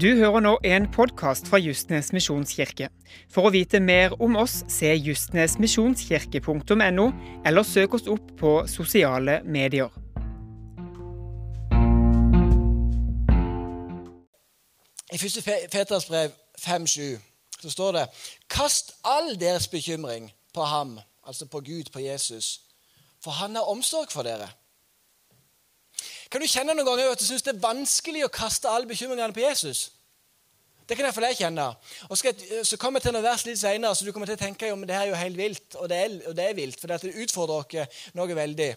Du hører nå en podkast fra Justnes misjonskirke. For å vite mer om oss, se justnesmisjonskirke.no, eller søk oss opp på sosiale medier. I 1. Peters brev 5,7 så står det Kast all deres bekymring på ham, altså på Gud, på Jesus, for han har omsorg for dere. Kan du kjenne noen ganger at du syns det er vanskelig å kaste alle bekymringene på Jesus? Det kan iallfall jeg kjenne. Og skal, Så kommer jeg til noen vers litt senere, så du kommer til å tenke jo, men det her er jo helt vilt. Og det er, og det er vilt, for det utfordrer dere noe veldig.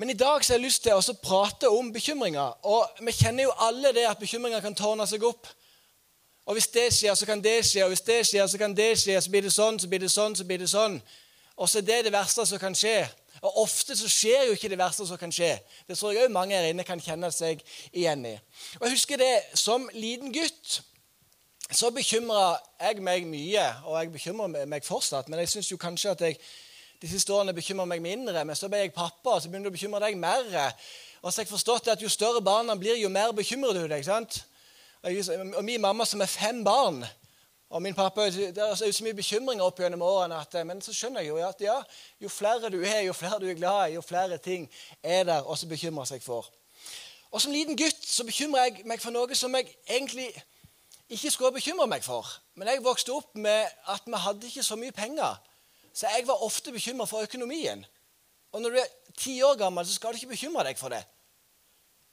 Men i dag så har jeg lyst til å prate om bekymringer. Og vi kjenner jo alle det at bekymringer kan tårne seg opp. Og hvis det skjer, så kan det skje, og hvis det skjer, så kan det skje. Så blir det sånn, så blir det sånn, så blir det sånn. Og så er det det verste som kan skje. Og Ofte så skjer jo ikke det verste som kan skje. Det tror jeg òg mange her inne kan kjenne seg igjen i. Og jeg husker det som liten gutt. Så bekymra jeg meg mye, og jeg bekymrer meg fortsatt. Men jeg syns kanskje at jeg de siste årene bekymrer meg mindre. Men så ble jeg pappa, og så begynner du å bekymre deg mer. Og så har jeg forstått at jo større barna blir, jo mer bekymrer du deg. sant? Og min mamma som er fem barn og min pappa, Det er så mye bekymringer opp gjennom årene. At, men så skjønner jeg jo at ja, jo flere du er, jo flere du er glad i, jo flere ting er der også bekymrer seg for. Og Som liten gutt så bekymrer jeg meg for noe som jeg egentlig ikke skulle bekymre meg for. Men jeg vokste opp med at vi hadde ikke så mye penger. Så jeg var ofte bekymra for økonomien. Og når du er ti år gammel, så skal du ikke bekymre deg for det.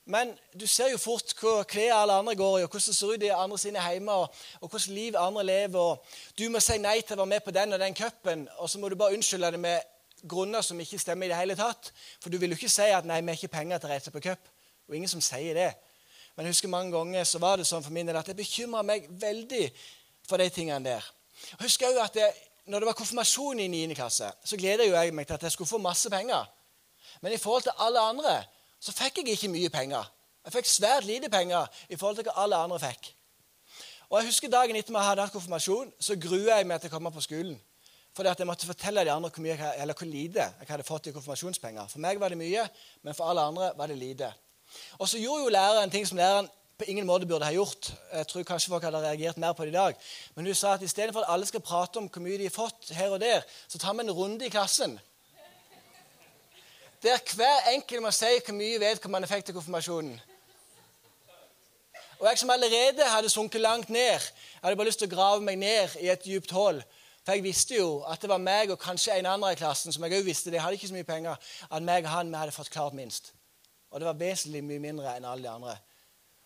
Men du ser jo fort hva klær alle andre går i, og hvordan det ser ut i andre sine hjemme, og, og hvordan liv andre lever. og Du må si nei til å være med på den og den cupen, og så må du bare unnskylde det med grunner som ikke stemmer i det hele tatt. For du vil jo ikke si at 'nei, vi har ikke penger til å reise på cup'. Og ingen som sier det. Men jeg husker mange ganger så var det sånn for min del at jeg bekymra meg veldig for de tingene der. Jeg husker også at jeg, når det var konfirmasjon i 9. klasse, så gleda jeg meg til at jeg skulle få masse penger. Men i forhold til alle andre så fikk jeg ikke mye penger. Jeg fikk svært lite penger i forhold til hva alle andre fikk. Og jeg husker Dagen etter vi hadde hatt konfirmasjon, så grua jeg meg til å komme på skolen. Fordi at jeg måtte fortelle de andre hvor, mye, eller hvor lite jeg hadde fått i konfirmasjonspenger. For meg var det mye, men for alle andre var det lite. Og så gjorde jo læreren ting som læreren på ingen måte burde ha gjort. Jeg tror kanskje folk hadde reagert mer på det i dag. Men hun sa at istedenfor at alle skal prate om hvor mye de har fått her og der, så tar vi en runde i klassen der hver enkelt må si hvor mye vedkommende fikk til konfirmasjonen. Og jeg som allerede hadde sunket langt ned, jeg hadde bare lyst til å grave meg ned i et dypt hull. For jeg visste jo at det var meg og kanskje en andre i klassen som jeg også visste, de hadde ikke så mye penger, at meg og han vi hadde fått klart minst. Og det var vesentlig mye mindre enn alle de andre.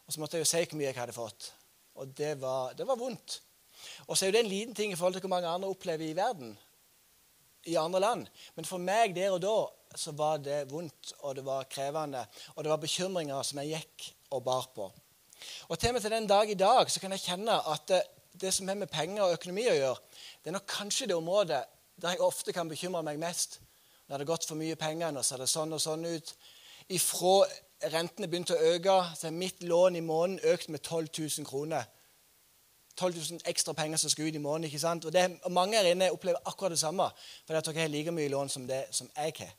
Og så måtte jeg jo si hvor mye jeg hadde fått. Og det var, det var vondt. Og så er jo det en liten ting i forhold til hvor mange andre opplever i verden. I andre land. Men for meg der og da så var det vondt, og det var krevende. Og det var bekymringer som jeg gikk og bar på. Og til og med til den dag i dag så kan jeg kjenne at det, det som har med penger og økonomi å gjøre, det er nok kanskje det området der jeg ofte kan bekymre meg mest. Når det har gått for mye penger, nå ser det sånn og sånn ut. Ifra rentene begynte å øke, så er mitt lån i måneden økt med 12 000 kroner. 12 000 ekstra penger som skal ut i måneden. ikke sant? Og, det, og Mange her inne opplever akkurat det samme. fordi at dere har like mye lån som det som jeg har.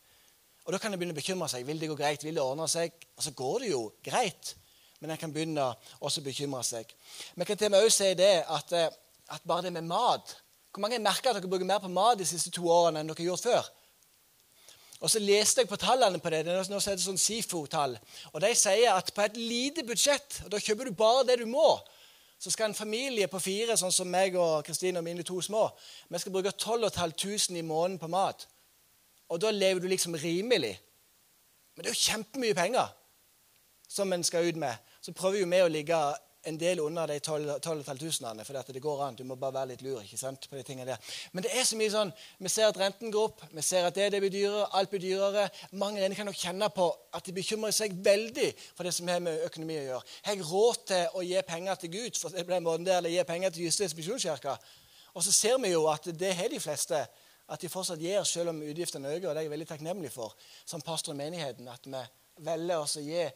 Og Da kan en begynne å bekymre seg. Vil det gå greit? Vil det ordne seg? Og så går det jo greit, men en kan begynne også å bekymre seg. Men jeg kan til og med også si det at, eh, at bare det med mat Hvor mange merker at dere bruker mer på mat de siste to årene enn dere har gjort før? Og så leste jeg på tallene på det. Nå er det sånn SIFO-tall. Og De sier at på et lite budsjett, og da kjøper du bare det du må, så skal en familie på fire, sånn som meg og Kristine og mine to små, vi skal bruke 12 500 i måneden på mat. Og da lever du liksom rimelig. Men det er jo kjempemye penger som en skal ut med. Så prøver jo vi å ligge en del under de 12 500, for det går an. Du må bare være litt lur. ikke sant, på de tingene der. Men det er så mye sånn, vi ser at renten går opp, vi ser at det, det blir dyrere, alt blir dyrere. Mange av kan nok kjenne på at de bekymrer seg veldig for det som har med økonomi å gjøre. Har jeg råd til å gi penger til Gud for det på den måten der, eller gi penger til Justis misjonskirke? Og så ser vi jo at det har de fleste at de fortsatt gir selv om utgiftene øker. og Det er jeg veldig takknemlig for som pastor i menigheten. At vi velger oss å gi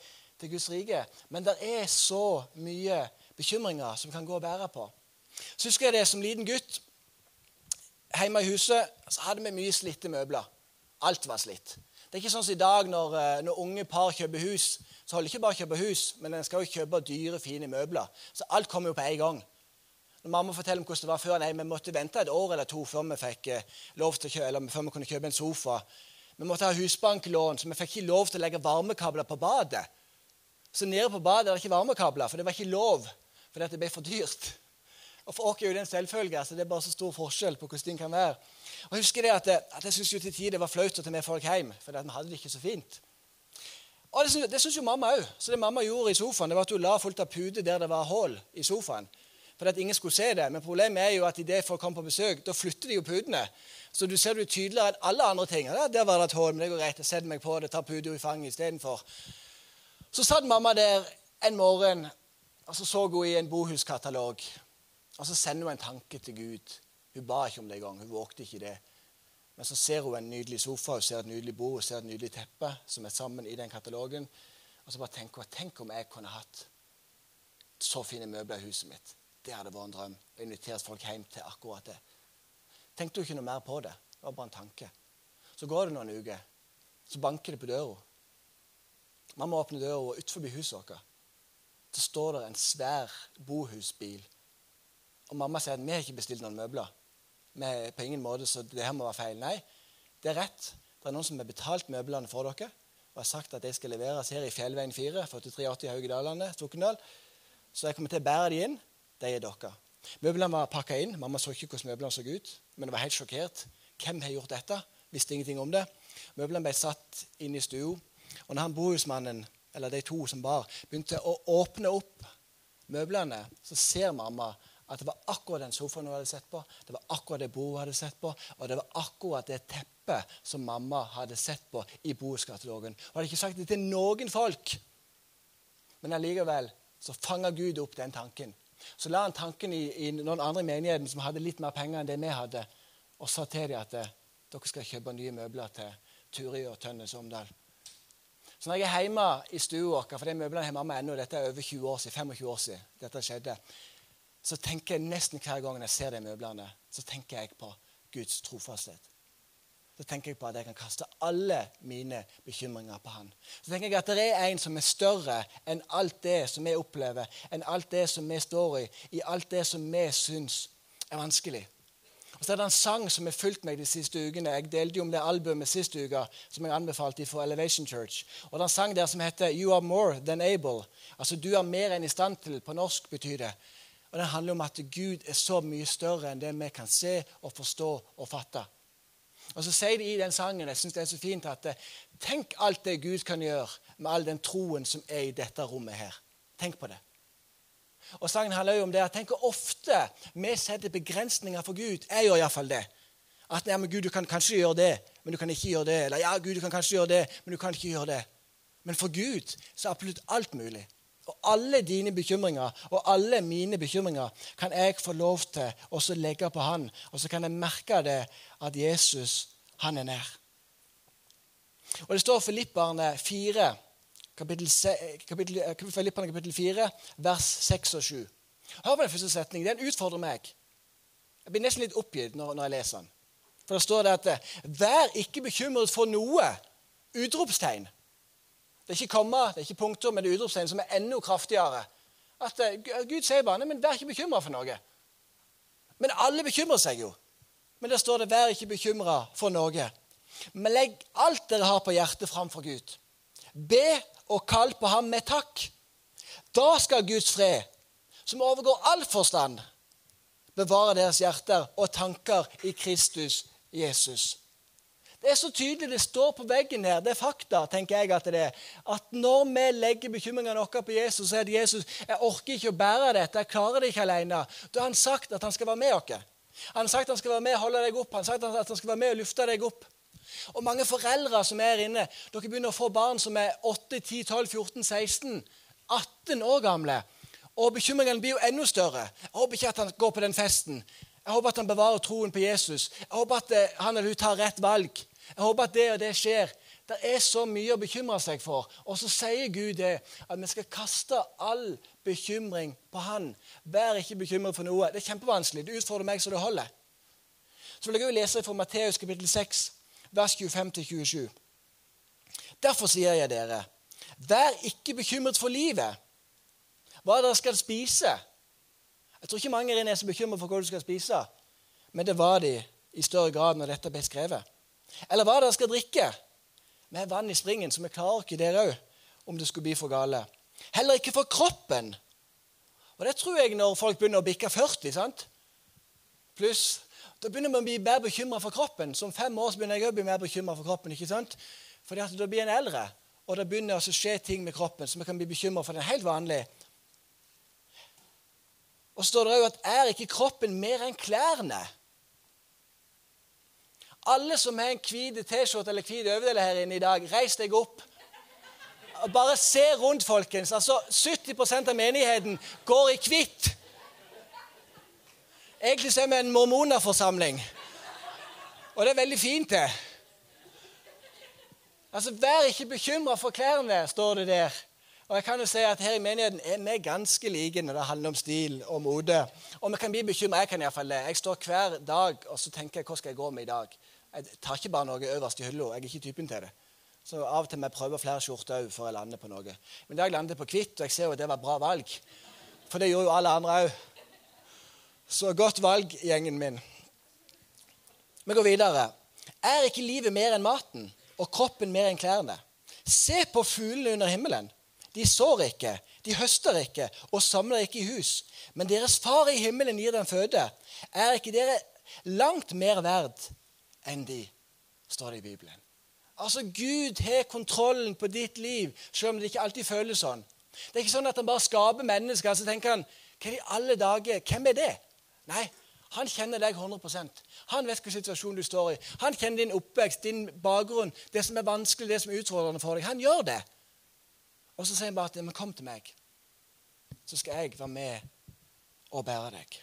til Guds rike. Men det er så mye bekymringer som kan gå og bære på. Så husker jeg det som liten gutt. Hjemme i huset så hadde vi mye slitte møbler. Alt var slitt. Det er ikke sånn som i dag når, eh, når unge par kjøper hus, så holder ikke bare å kjøpe hus, men en skal jo kjøpe dyre, fine møbler. Så alt kommer jo på en gang. Når mamma forteller om hvordan det var før, nei, vi måtte vente et år eller to før vi fikk eh, lov til å kjøpe, eller før vi kunne kjøpe en sofa. Vi måtte ha husbanklån, så vi fikk ikke lov til å legge varmekabler på badet. Så nede på badet er det ikke varmekabler, for det var ikke lov, fordi det ble for dyrt. Og For oss er jo det en selvfølge. så Det er bare så stor forskjell på hvordan ting kan være. Og Jeg husker det at, at jeg syntes jo til tider det var flaut å ta med folk hjem, for vi hadde det ikke så fint. Og Det, synes- det syns jo mamma òg. Så det mamma gjorde i sofaen, det var at hun la fullt av puter der det var hull i sofaen. For at ingen skulle se det. Men problemet er jo at idet folk kommer på besøk, da flytter de jo putene. Så du ser det tydeligere enn alle andre ting. Ja, der var det et hull, men det går greit. Jeg setter meg på det, tar puta i fanget istedenfor. Så satt mamma der en morgen, og så så hun i en bohuskatalog. Og så sender hun en tanke til Gud. Hun ba ikke om det engang. Hun vågte ikke det. Men så ser hun en nydelig sofa, hun ser et nydelig bord, hun ser et nydelig teppe som er sammen i den katalogen. Og så bare tenker hun tenk om jeg kunne hatt så fine møbler i huset mitt. Det hadde vært en drøm. Å invitere folk hjem til akkurat det. Tenkte hun ikke noe mer på det. Det var bare en tanke. Så går det noen uker. Så banker det på døra. Mamma åpner døra, og utenfor huset vårt så står det en svær bohusbil. Og mamma sier at vi har ikke bestilt noen møbler. Vi på ingen måte, så det her må være feil. Nei, det er rett. Det er noen som har betalt møblene for dere og har sagt at de skal leveres her i Fjellveien 4, 4380 Haugedalane, Stokkendal. Så jeg kommer til å bære de inn. De er dere. Møblene var pakka inn. Mamma så ikke hvordan møblene så ut, men jeg var helt sjokkert. Hvem har gjort dette? Visste ingenting om det. Møblene ble satt inn i stua. Og når han bohusmannen, eller de to som bar, begynte å åpne opp møblene, så ser mamma at det var akkurat den sofaen hun hadde sett på, det var akkurat det bordet hun hadde sett på, og det var akkurat det teppet som mamma hadde sett på i bohuskatalogen. Hun hadde ikke sagt det til noen folk, men allikevel så fanga Gud opp den tanken. Så la han tanken i, i noen andre i menigheten som hadde litt mer penger enn det vi hadde, og sa til dem at eh, dere skal kjøpe nye møbler til Turi og Tønnes Omdal. Så når jeg er hjemme i stua vår, for de møblene har mamma ennå, dette er over 20 år siden, 25 år siden dette skjedde, så tenker jeg nesten hver gang jeg ser de møblene, så tenker jeg på Guds trofasthet. Så tenker jeg på at jeg kan kaste alle mine bekymringer på Han. Så tenker jeg at det er en som er større enn alt det som vi opplever, enn alt det som vi står i, i alt det som vi syns er vanskelig. Og så er det en sang som har fulgt meg de siste ukene. Jeg delte jo om det albumet sist uke som jeg anbefalte for Elevation Church. Og det er en sang der som heter 'You are more than able'. Altså 'Du er mer enn i stand til', på norsk betyr det. Og Den handler om at Gud er så mye større enn det vi kan se og forstå og fatte. Og så sier de i den sangen jeg synes det er så fint at Tenk alt det Gud kan gjøre med all den troen som er i dette rommet her. Tenk på det. Og Sangen handler jo om det Jeg tenk hvor ofte vi setter begrensninger for Gud. Jeg gjør iallfall det. At ja, men Gud, du kan kanskje gjøre det, men du kan ikke gjøre det. Eller ja, Gud, du kan kanskje gjøre det, men du kan ikke gjøre det. Men for Gud så er absolutt alt mulig. Og alle dine bekymringer og alle mine bekymringer kan jeg få lov til å legge på Han. Og så kan jeg merke det at Jesus, han er nær. Og Det står Filipperne 4, kapittel, Filipperne kapittel 4, vers 6 og 7. Hør på den første setningen. Den utfordrer meg. Jeg blir nesten litt oppgitt når, når jeg leser den. For det står det at Vær ikke bekymret for noe! Utropstegn. Det er ikke komma, det er ikke punktum, men det er utropstegn som er enda kraftigere. At Gud sier bare men vær ikke bekymra for noe. Men alle bekymrer seg jo. Men der står det 'vær ikke bekymra for noe'. Men legg alt dere har på hjertet, framfor Gud. Be og kall på ham med takk. Da skal Guds fred, som overgår all forstand, bevare deres hjerter og tanker i Kristus Jesus. Det er så tydelig, det står på veggen her. Det er fakta, tenker jeg at det er. At når vi legger bekymringene våre på Jesus, så er det Jesus jeg orker ikke å bære dette, jeg klarer det ikke alene. Da har han sagt at han skal være med oss. Han har sagt at han skal være med og holde deg opp. Han har sagt at han skal være med og lufte deg opp. Og mange foreldre som er inne, dere begynner å få barn som er 8, 10, 12, 14, 16, 18 år gamle. Og bekymringen blir jo enda større. Jeg håper ikke at han går på den festen. Jeg håper at han bevarer troen på Jesus. Jeg håper at eh, han eller hun tar rett valg. Jeg håper at det og det skjer. Det er så mye å bekymre seg for. Og så sier Gud det, at vi skal kaste all bekymring på Han. Vær ikke bekymret for noe. Det er kjempevanskelig. Det utfordrer meg så det holder. Så vil jeg også lese fra Matteus kapittel 6, vers 25-27. Derfor sier jeg dere, Vær ikke bekymret for livet, hva dere skal spise. Jeg tror ikke mange er så bekymret for hva du skal spise, men det var de i større grad når dette ble skrevet. Eller hva dere skal drikke. Med vann i springen, så vi klarer ikke dere òg om det skulle bli for gale. Heller ikke for kroppen. Og det tror jeg når folk begynner å bikke 40. sant? Pluss da begynner man å bli mer bekymra for kroppen. Som fem år så begynner jeg å bli mer bekymra for kroppen. ikke sant? Fordi at da blir en eldre, og da begynner å skje ting med kroppen som vi kan bli bekymra for. Det er helt vanlig. Og så står det òg at er ikke kroppen mer enn klærne? Alle som har en hvit T-skjorte eller hvit overdel her inne i dag, reis deg opp. Bare se rundt, folkens. Altså, 70% av menigheten går i hvitt. Egentlig så er vi en mormonerforsamling. Og det er veldig fint, det. Altså, Vær ikke bekymra for klærne, står det der. Og jeg kan jo si at Her i menigheten er vi ganske like når det handler om stil og mode. Og vi kan bli bekymra. Jeg kan iallfall det. Jeg står hver dag og så tenker jeg, hva skal jeg gå med i dag. Jeg tar ikke bare noe øverst i hylla. Jeg er ikke typen til det. Så av og til må jeg prøve flere skjorter òg før jeg lander på noe. Men i dag landet jeg på hvitt, og jeg ser jo at det var et bra valg. For det gjorde jo alle andre òg. Så godt valg, gjengen min. Vi går videre. Er ikke livet mer enn maten og kroppen mer enn klærne? Se på fuglene under himmelen. De sår ikke, de høster ikke og samler ikke i hus. Men deres far i himmelen gir dem føde. Er ikke dere langt mer verd enn de? står det i Bibelen. Altså, Gud har kontrollen på ditt liv, selv om det ikke alltid føles sånn. Det er ikke sånn at han bare skaper mennesker og så tenker han, hva i alle dager, hvem er det? Nei, han kjenner deg 100% Han vet hvilken situasjon du står i. Han kjenner din oppvekst, din bakgrunn, det som er vanskelig, det som er utfordrende for deg. Han gjør det. Og så sier han bare at men kom til meg, så skal jeg være med og bære deg.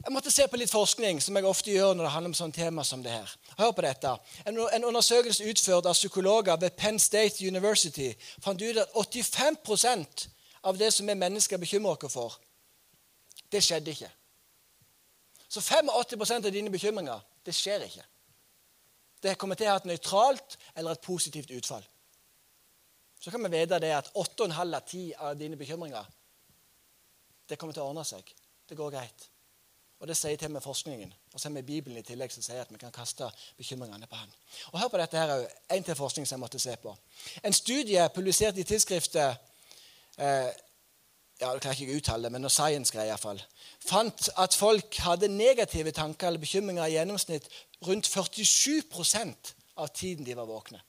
Jeg måtte se på litt forskning, som jeg ofte gjør når det handler om sånne tema som det her. Hør på dette. En, en undersøkelse utført av psykologer ved Penn State University fant ut at 85% av det som vi mennesker bekymrer oss for, det skjedde ikke. Så 85 av dine bekymringer, det skjer ikke. Det kommer til å ha et nøytralt eller et positivt utfall. Så kan vi vite det at 8,5 av 10 av dine bekymringer det kommer til å ordne seg. Det går greit. Og Det sier til med forskningen. Og så har vi Bibelen i tillegg som sier at vi kan kaste bekymringene på han. Og Hør på dette her òg. En til forskning som jeg måtte se på. En studie publisert i tidsskriftet eh, ja, det klarer ikke å uttale det, men noe science-greier iallfall, fant at folk hadde negative tanker eller bekymringer i gjennomsnitt rundt 47% av tiden de var våkne.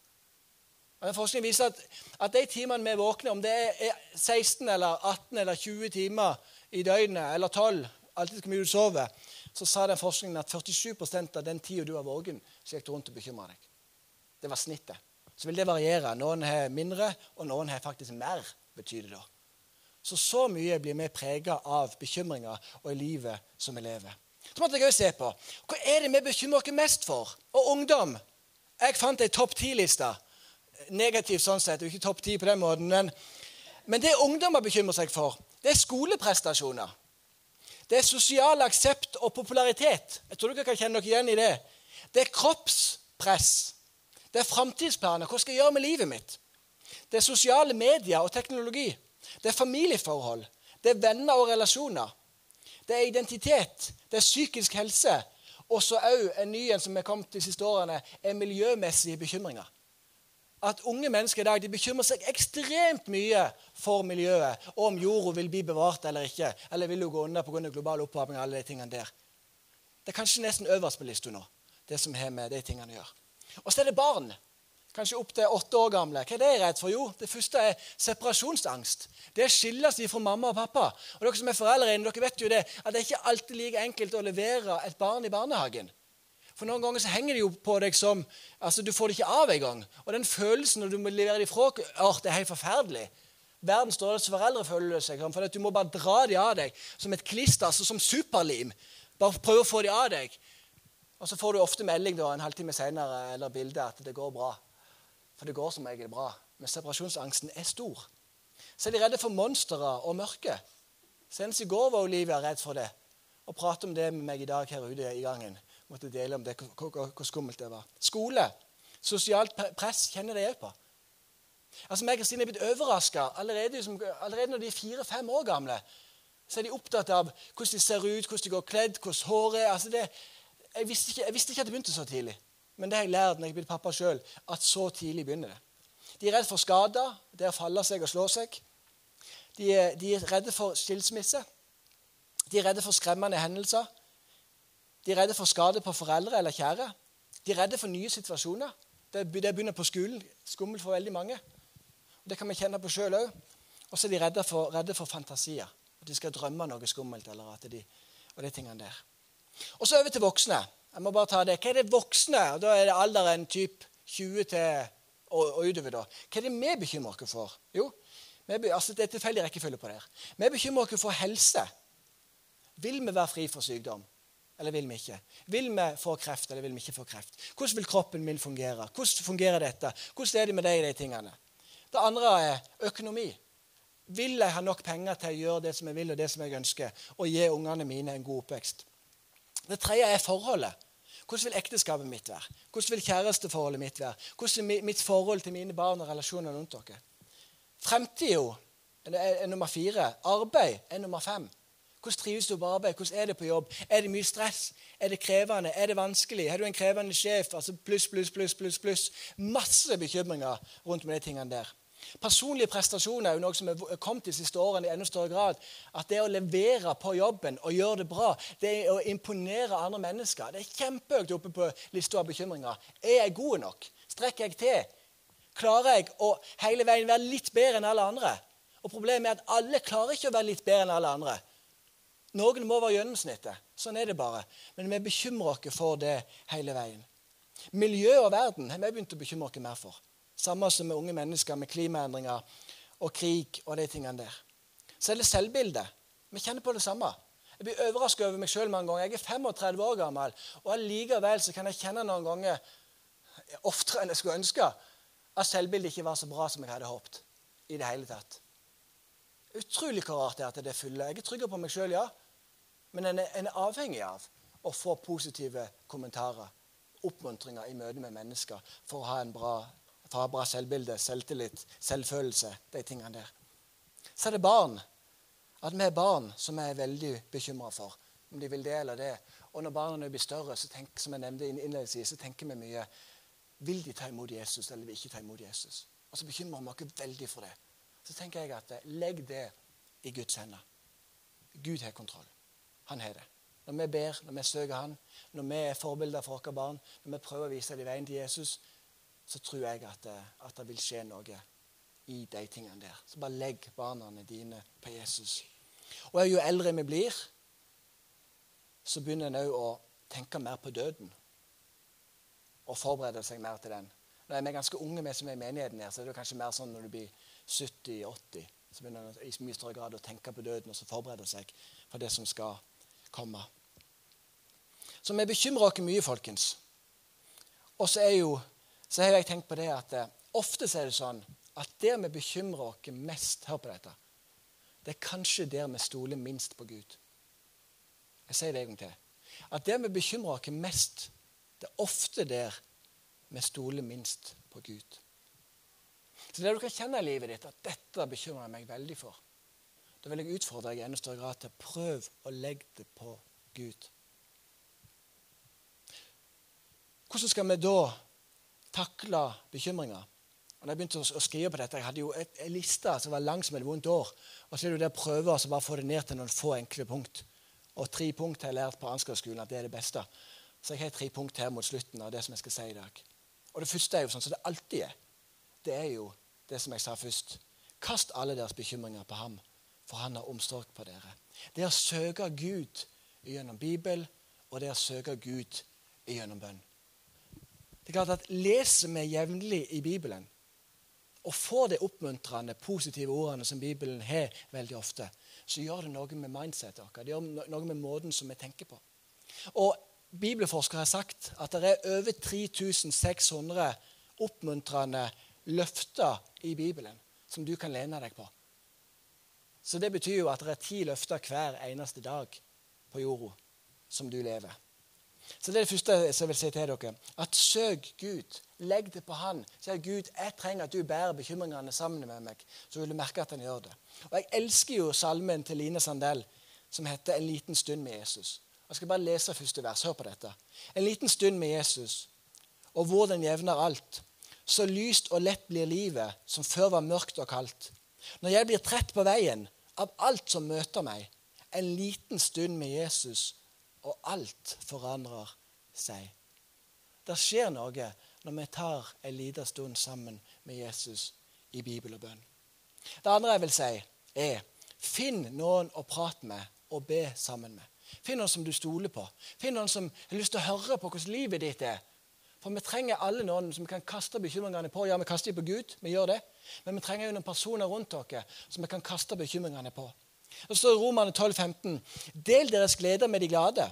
Og forskningen viser at, at de timene vi er våkne, om det er 16 eller 18 eller 20 timer i døgnet, eller 12, alltid hvor mye du sover, så sa den forskningen at 47% av den tida du var våken, så gikk du rundt og bekymra deg. Det var snittet. Så vil det variere. Noen har mindre, og noen har faktisk mer, betyr det da. Så så mye blir vi prega av bekymringer og i livet som vi lever. Så måtte jeg også se på hva er det vi bekymrer oss mest for. Og ungdom. Jeg fant ei topp ti-liste. Negativt sånn sett, ikke topp ti på den måten. Men, men det ungdommer bekymrer seg for, det er skoleprestasjoner. Det er sosial aksept og popularitet. Jeg tror dere kan kjenne dere igjen i det. Det er kroppspress. Det er framtidsplaner. Hva skal jeg gjøre med livet mitt? Det er sosiale medier og teknologi. Det er familieforhold. Det er venner og relasjoner. Det er identitet. Det er psykisk helse. Og så òg en ny en som er kommet de siste årene, er miljømessige bekymringer. At unge mennesker i dag de bekymrer seg ekstremt mye for miljøet, og om jorda vil bli bevart eller ikke, eller vil hun gå under pga. global oppvarming og alle de tingene der. Det er kanskje nesten øverst på lista nå, det som har med de tingene å gjøre. Og så er det barn kanskje opp til åtte år gamle. Hva er det redd for? Jo, det første er separasjonsangst. Det er seg fra mamma og pappa. Og dere som er foreldre dere vet jo det, at det er ikke alltid like enkelt å levere et barn i barnehagen. For Noen ganger så henger det jo på deg som altså Du får det ikke av engang. Og den følelsen når du må levere dem fra åh, det er helt forferdelig. Verdens dårligste foreldre føler det seg for at du må bare dra dem av deg som et klister, altså som superlim. Bare prøve å få dem av deg. Og så får du ofte melding da, en halvtime senere eller bilde at det går bra. For det går som regel bra. Men separasjonsangsten er stor. Så er de redde for monstre og mørke. Senest i går var Olivia redd for det. Og pratet om det med meg i dag her ute i gangen. Måtte dele om det, hvor, skummelt det var. Skole. Sosialt press kjenner de òg på. Altså, meg og Kristine er blitt overraska allerede, liksom, allerede når de er fire-fem år gamle. Så er de opptatt av hvordan de ser ut, hvordan de går kledd, hvordan håret er. Altså det, jeg, visste ikke, jeg, visste ikke, at det begynte så tidlig, men det har jeg lært når jeg blitt pappa sjøl. At så tidlig begynner det. De er redd for skader, det å falle seg og slå seg. De er, de er redde for skilsmisse. De er redde for skremmende hendelser. De er redde for skade på foreldre eller kjære. De er redde for nye situasjoner. Det, det begynner på skolen. Skummelt for veldig mange. Det kan vi kjenne på sjøl òg. Og så er de redde for, redde for, fantasier. At de skal drømme noe skummelt. eller at de, og de tingene der. Og så over til voksne. Jeg må bare ta det. Hva er det voksne? Og Da er det alderen typ 20 til og, og utover. da. Hva er det vi bekymrer oss for? Jo, vi, altså Det er tilfeldig rekkefølge på det. her. Vi bekymrer oss for helse. Vil vi være fri for sykdom, eller vil vi ikke? Vil vi få kreft, eller vil vi ikke få kreft? Hvordan vil kroppen min fungere? Hvordan fungerer dette? Hvordan er det med deg i de tingene? Det andre er økonomi. Vil jeg ha nok penger til å gjøre det som jeg vil, og det som jeg ønsker, og gi ungene mine en god oppvekst? Det tredje er forholdet. Hvordan vil ekteskapet mitt være? Hvordan vil kjæresteforholdet mitt være? Hvordan er mitt forhold til mine barn og relasjoner rundt dere? Fremtida er nummer fire. Arbeid er nummer fem. Hvordan trives du på arbeid? Hvordan er det på jobb? Er det mye stress? Er det krevende? Er det vanskelig? Har du en krevende sjef? Altså pluss, pluss, pluss, pluss, pluss. Masse bekymringer rundt med de tingene der. Personlige prestasjoner er jo noe som er kommet de siste årene i enda større grad. At det å levere på jobben og gjøre det bra, det å imponere andre mennesker. Det er kjempehøyt oppe på lista av bekymringer. Er jeg god nok? Strekker jeg til? Klarer jeg å hele veien være litt bedre enn alle andre? Og Problemet er at alle klarer ikke å være litt bedre enn alle andre. Noen må være gjennomsnittet. Sånn er det bare. Men vi bekymrer oss for det hele veien. Miljø og verden har vi begynt å bekymre oss mer for. Samme som med unge mennesker, med klimaendringer og krig og de tingene der. Så er det selvbildet. Vi kjenner på det samme. Jeg blir overrasket over meg sjøl mange ganger. Jeg er 35 år gammel, og allikevel så kan jeg kjenne noen ganger, oftere enn jeg skulle ønske, at selvbildet ikke var så bra som jeg hadde håpet. i det hele tatt. Utrolig hvor rart det er at det er fulle. Jeg er trygg på meg sjøl, ja. Men en er, en er, avhengig av å få positive kommentarer, oppmuntringer i møte med mennesker for å ha en bra, for å ha bra selvbilde, selvtillit, selvfølelse. De tingene der. Så er det barn. At vi er barn som vi er veldig bekymra for. Om de vil det eller det. Og når barna blir større, så tenk, som jeg nevnte innledningsvis, så tenker vi mye Vil de ta imot Jesus, eller vil de ikke ta imot Jesus? Og så bekymrer vi oss veldig for det. Så tenker jeg at legg det i Guds hender. Gud har kontroll. Han har det. Når vi ber, når vi søker Han, når vi er forbilder for våre barn, når vi prøver å vise dem veien til Jesus, så tror jeg at det, at det, vil skje noe i de tingene der. Så bare legg barna dine på Jesus. Og jo eldre vi blir, så begynner en òg å tenke mer på døden. Og forberede seg mer til den. Når vi er ganske unge, vi som er i menigheten her, så er det kanskje mer sånn når du blir 70-80. Så begynner en i mye større grad å tenke på døden og så forberede seg for det som skal komme. Så vi bekymrer oss mye, folkens. Og så, er jo, så har jeg tenkt på det at eh, ofte er det sånn at der vi bekymrer oss mest Hør på dette. Det er kanskje der vi stoler minst på Gud. Jeg sier det en gang til. At der vi bekymrer oss mest, det er ofte der vi stoler minst på Gud. Så det du kan kjenne i livet ditt, at dette bekymrer jeg meg veldig for, da vil jeg utfordre deg i enda større grad til å prøve å legge det på Gud. Hvordan skal vi da takle bekymringer? Og da jeg begynte å skrive på dette, Jeg hadde jo en liste som var lang som et vondt år. Og så er det jo å prøve å bare få det ned til noen få enkle punkt. Og tre punkt har jeg lært på Ansgar-skolen at det er det beste. Så jeg har tre punkt her mot slutten av det som jeg skal si i dag. Og det første er jo sånn som det alltid er. Det er jo det som jeg sa først. Kast alle deres bekymringer på ham for han har omsorg på dere. Det er å søke Gud gjennom Bibel, og det er å søke Gud gjennom bønn. Det er klart at Leser vi jevnlig i Bibelen og får de oppmuntrende, positive ordene som Bibelen har veldig ofte, så gjør det noe med mindsetet vårt. Det gjør noe med måten som vi tenker på. Og Bibelforskere har sagt at det er over 3600 oppmuntrende løfter i Bibelen som du kan lene deg på. Så det betyr jo at det er ti løfter hver eneste dag på jorda som du lever. Så det er det første jeg vil si til dere. At søk Gud. Legg det på Han. Si Gud, jeg trenger at du bærer bekymringene sammen med meg. Så vil du merke at han gjør det. Og Jeg elsker jo salmen til Line Sandell som heter 'En liten stund med Jesus'. Jeg skal bare lese første vers. Hør på dette. En liten stund med Jesus, og hvor den jevner alt. Så lyst og lett blir livet, som før var mørkt og kaldt. Når jeg blir trett på veien av alt som møter meg, en liten stund med Jesus, og alt forandrer seg. Det skjer noe når vi tar en liten stund sammen med Jesus i Bibel og bønn. Det andre jeg vil si, er finn noen å prate med og be sammen med. Finn noen som du stoler på. Finn noen som har lyst til å høre på hvordan livet ditt er. For vi trenger alle noen som vi kan kaste bekymringene på. Ja, vi kaster dem på Gud, vi gjør det. Men vi trenger jo noen personer rundt oss som vi kan kaste bekymringene på. Det står i Romane 12, 15, Del deres gleder med de glade,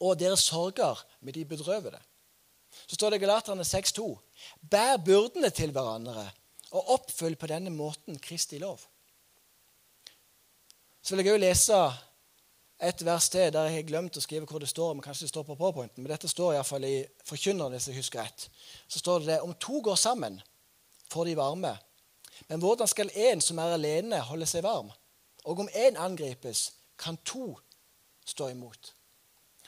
og deres sorger med de bedrøvede. Så står det i Galaterne 6,2.: Bær byrdene til hverandre, og oppfølg på denne måten Kristi lov. Så vil jeg òg lese et vers til der jeg har glemt å skrive hvor det står. men kanskje det står på PowerPointen, men dette står iallfall i Forkynneren, hvis jeg husker rett. Så står det det om to går sammen, får de varme. Men hvordan skal en som er alene, holde seg varm? Og om én angripes, kan to stå imot.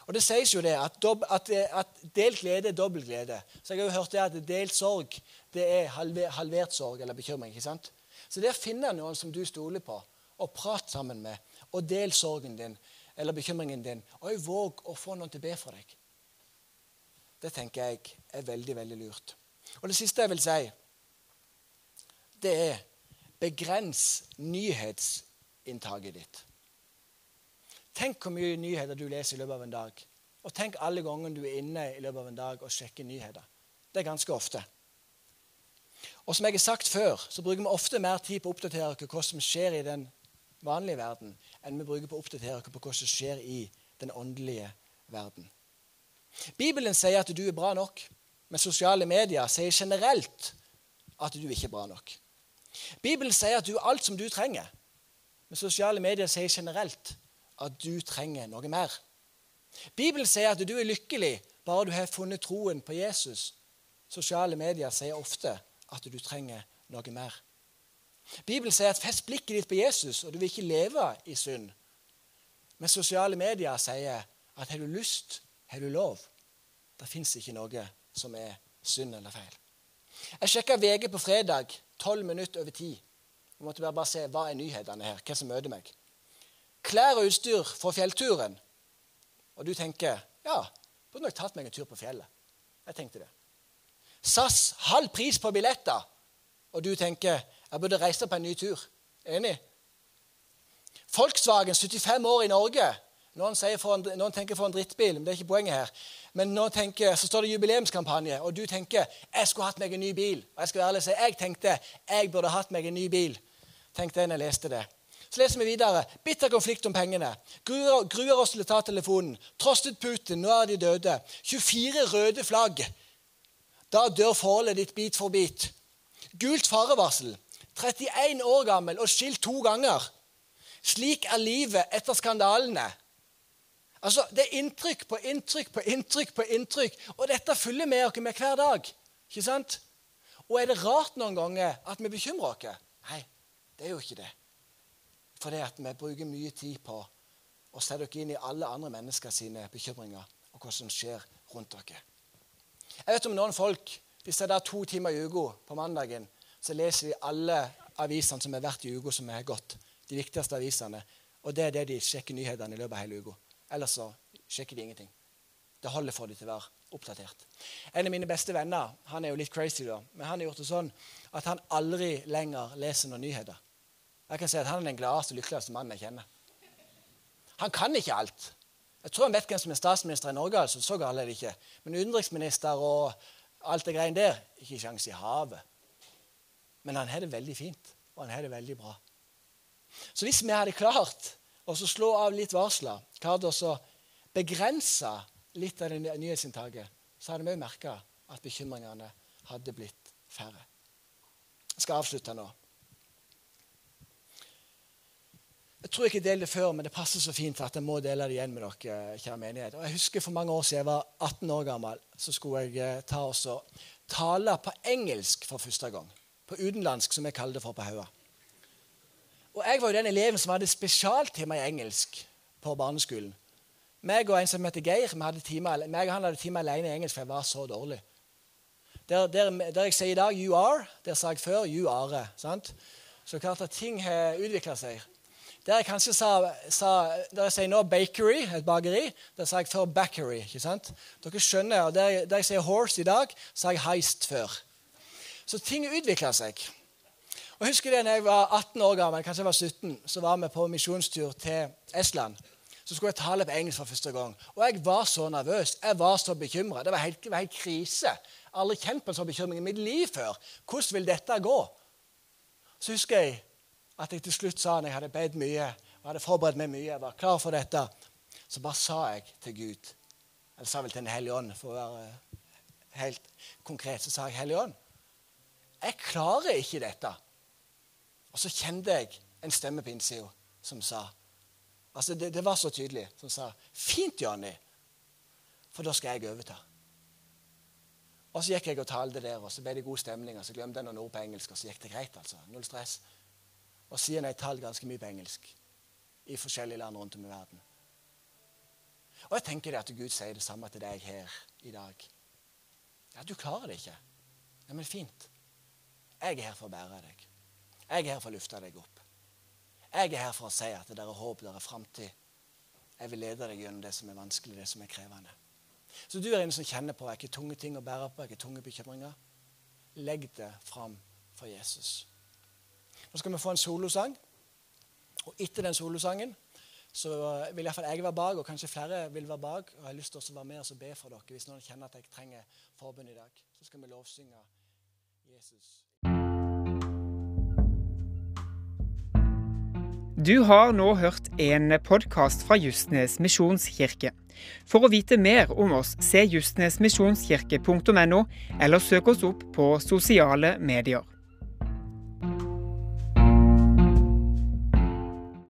Og Det sies jo det at, dob, at, at delt glede er dobbel glede. Så jeg har jo hørt det at delt sorg det er halver, halvert sorg eller bekymring. ikke sant? Så det å finne noen som du stoler på, og prate sammen med, og del sorgen din eller bekymringen din, og våg å få noen til å be for deg, det tenker jeg er veldig, veldig lurt. Og det siste jeg vil si, det er begrens nyhets inntaket ditt. Tenk hvor mye nyheter du leser i løpet av en dag. Og tenk alle gangene du er inne i løpet av en dag og sjekker nyheter. Det er ganske ofte. Og som jeg har sagt før, så bruker vi ofte mer tid på å oppdatere oss hva som skjer i den vanlige verden, enn vi bruker på å oppdatere oss på hva som skjer i den åndelige verden. Bibelen sier at du er bra nok, men sosiale medier sier generelt at du ikke er bra nok. Bibelen sier at du er alt som du trenger. Men sosiale medier sier generelt at du trenger noe mer. Bibelen sier at du er lykkelig bare du har funnet troen på Jesus. Sosiale medier sier ofte at du trenger noe mer. Bibelen sier at fest blikket ditt på Jesus, og du vil ikke leve i synd. Men sosiale medier sier at har du lyst, har du lov. Det fins ikke noe som er synd eller feil. Jeg sjekka VG på fredag, tolv minutter over ti. Jeg måtte bare, se hva er nyhetene her, hva som møter meg. Klær og utstyr for fjellturen. Og du tenker ja, burde nok tatt meg en tur på fjellet. Jeg tenkte det. SAS halv pris på billetter. Og du tenker jeg burde reise på en ny tur. Enig? Volkswagen 75 år i Norge. Noen, en, noen, tenker for en drittbil, men det er ikke poenget her. Men nå tenker, så står det jubileumskampanje, og du tenker jeg skulle hatt meg en ny bil. Og Jeg skal være ærlig si, jeg tenkte jeg burde hatt meg en ny bil tenkte jeg når jeg leste det. Så leser vi videre. Bitter konflikt om pengene. Gruer, gruer oss til å ta telefonen. Trostet Putin, nå er de døde. 24 røde flagg. Da dør forholdet ditt bit for bit. Gult farevarsel. 31 år gammel og skilt to ganger. Slik er livet etter skandalene. Altså, Det er inntrykk på inntrykk på inntrykk på inntrykk. Og dette følger med oss hver dag. Ikke sant? Og er det rart noen ganger at vi bekymrer oss? Nei, det er jo ikke det. Fordi at vi bruker mye tid på å sette dere inn i alle andre mennesker sine bekymringer og hva som skjer rundt dere. Jeg vet om noen folk Hvis jeg er to timer i uka på mandagen, så leser de alle avisene som har vært i uka som har gått. De viktigste avisene. Og det er det de sjekker nyhetene i løpet av hele uka. Ellers så sjekker de ingenting. Det holder for dem til å være oppdatert. En av mine beste venner han er jo litt crazy, da, men han har gjort det sånn at han aldri lenger leser noen nyheter. Jeg kan si at Han er den gladeste og lykkeligste mannen jeg kjenner. Han kan ikke alt. Jeg tror han vet hvem som er statsminister i Norge. altså, så galt er det ikke. Men utenriksminister og alt det greiene der ikke sjanse i havet. Men han har det veldig fint, og han har det veldig bra. Så hvis vi hadde klart å slå av litt varsler, klart å begrense litt av det nyhetsinntaket, så hadde vi merka at bekymringene hadde blitt færre. Jeg skal avslutte nå. Jeg tror ikke jeg delte det før, men det passer så fint at jeg må dele det igjen med dere. kjære menighet. Og jeg husker For mange år siden jeg var 18 år gammel, så skulle jeg eh, ta og tale på engelsk for første gang. På utenlandsk, som jeg kaller det for på Haua. Og Jeg var jo den eleven som hadde spesialtime i engelsk på barneskolen. Meg og en som heter Geir, hadde time, meg og han hadde time alene i engelsk, for jeg var så dårlig. Der, der, der jeg sier i dag 'you are', der sa jeg før 'you are'. sant? Så klart at ting har utvikla seg. Der jeg kanskje sa, sa der jeg sier nå 'bakery', et bakeri, der sa jeg før 'backery'. ikke sant? Dere skjønner, og Der, der jeg sier 'horse' i dag, sa jeg 'heist' før. Så ting utvikla seg. Og husker det, når jeg var 18 år gammel, kanskje jeg var 17, så var vi på misjonstur til Estland. Så skulle jeg tale på engelsk for første gang. Og jeg var så nervøs. Jeg var så bekymra. Det, var helt, det helt krise. Jeg har aldri kjent på en sånn bekymring i mitt liv før. Hvordan vil dette gå? Så husker jeg at jeg til slutt sa når jeg hadde bedt mye og hadde forberedt meg mye, jeg var klar for dette, så bare sa jeg til Gud Eller sa vel til Den hellige ånd, for å være helt konkret. Så sa jeg, Hellige ånd, jeg klarer ikke dette. Og så kjente jeg en stemme på innsida som sa altså det, det, var så tydelig. Som sa 'Fint, Johnny, for da skal jeg overta'. Og så gikk jeg og talte der, og så ble det god stemning. og Så glemte jeg noen ord på engelsk, og så gikk det greit. altså. Null stress. Og siden har tall ganske mye på engelsk i forskjellige land rundt om i verden. Og jeg tenker det at Gud sier det samme til deg her i dag. Ja, du klarer det ikke. Ja, men fint. Jeg er her for å bære deg. Jeg er her for å løfte deg opp. Jeg er her for å si at det er håp, det er framtid. Jeg vil lede deg gjennom det som er vanskelig, det som er krevende. Så du er en som kjenner på er ikke tunge ting å bære på, er ikke tunge bekymringer. Legg det fram for Jesus. Nå skal vi få en solosang. Og etter den solosangen så vil iallfall jeg være bak, og kanskje flere vil være bak. Og jeg har lyst til å være med og be for dere hvis noen kjenner at jeg trenger forbund i dag. Så skal vi lovsynge Jesus. Du har nå hørt en podkast fra Justnes misjonskirke. For å vite mer om oss, se justnesmisjonskirke.no, eller søk oss opp på sosiale medier.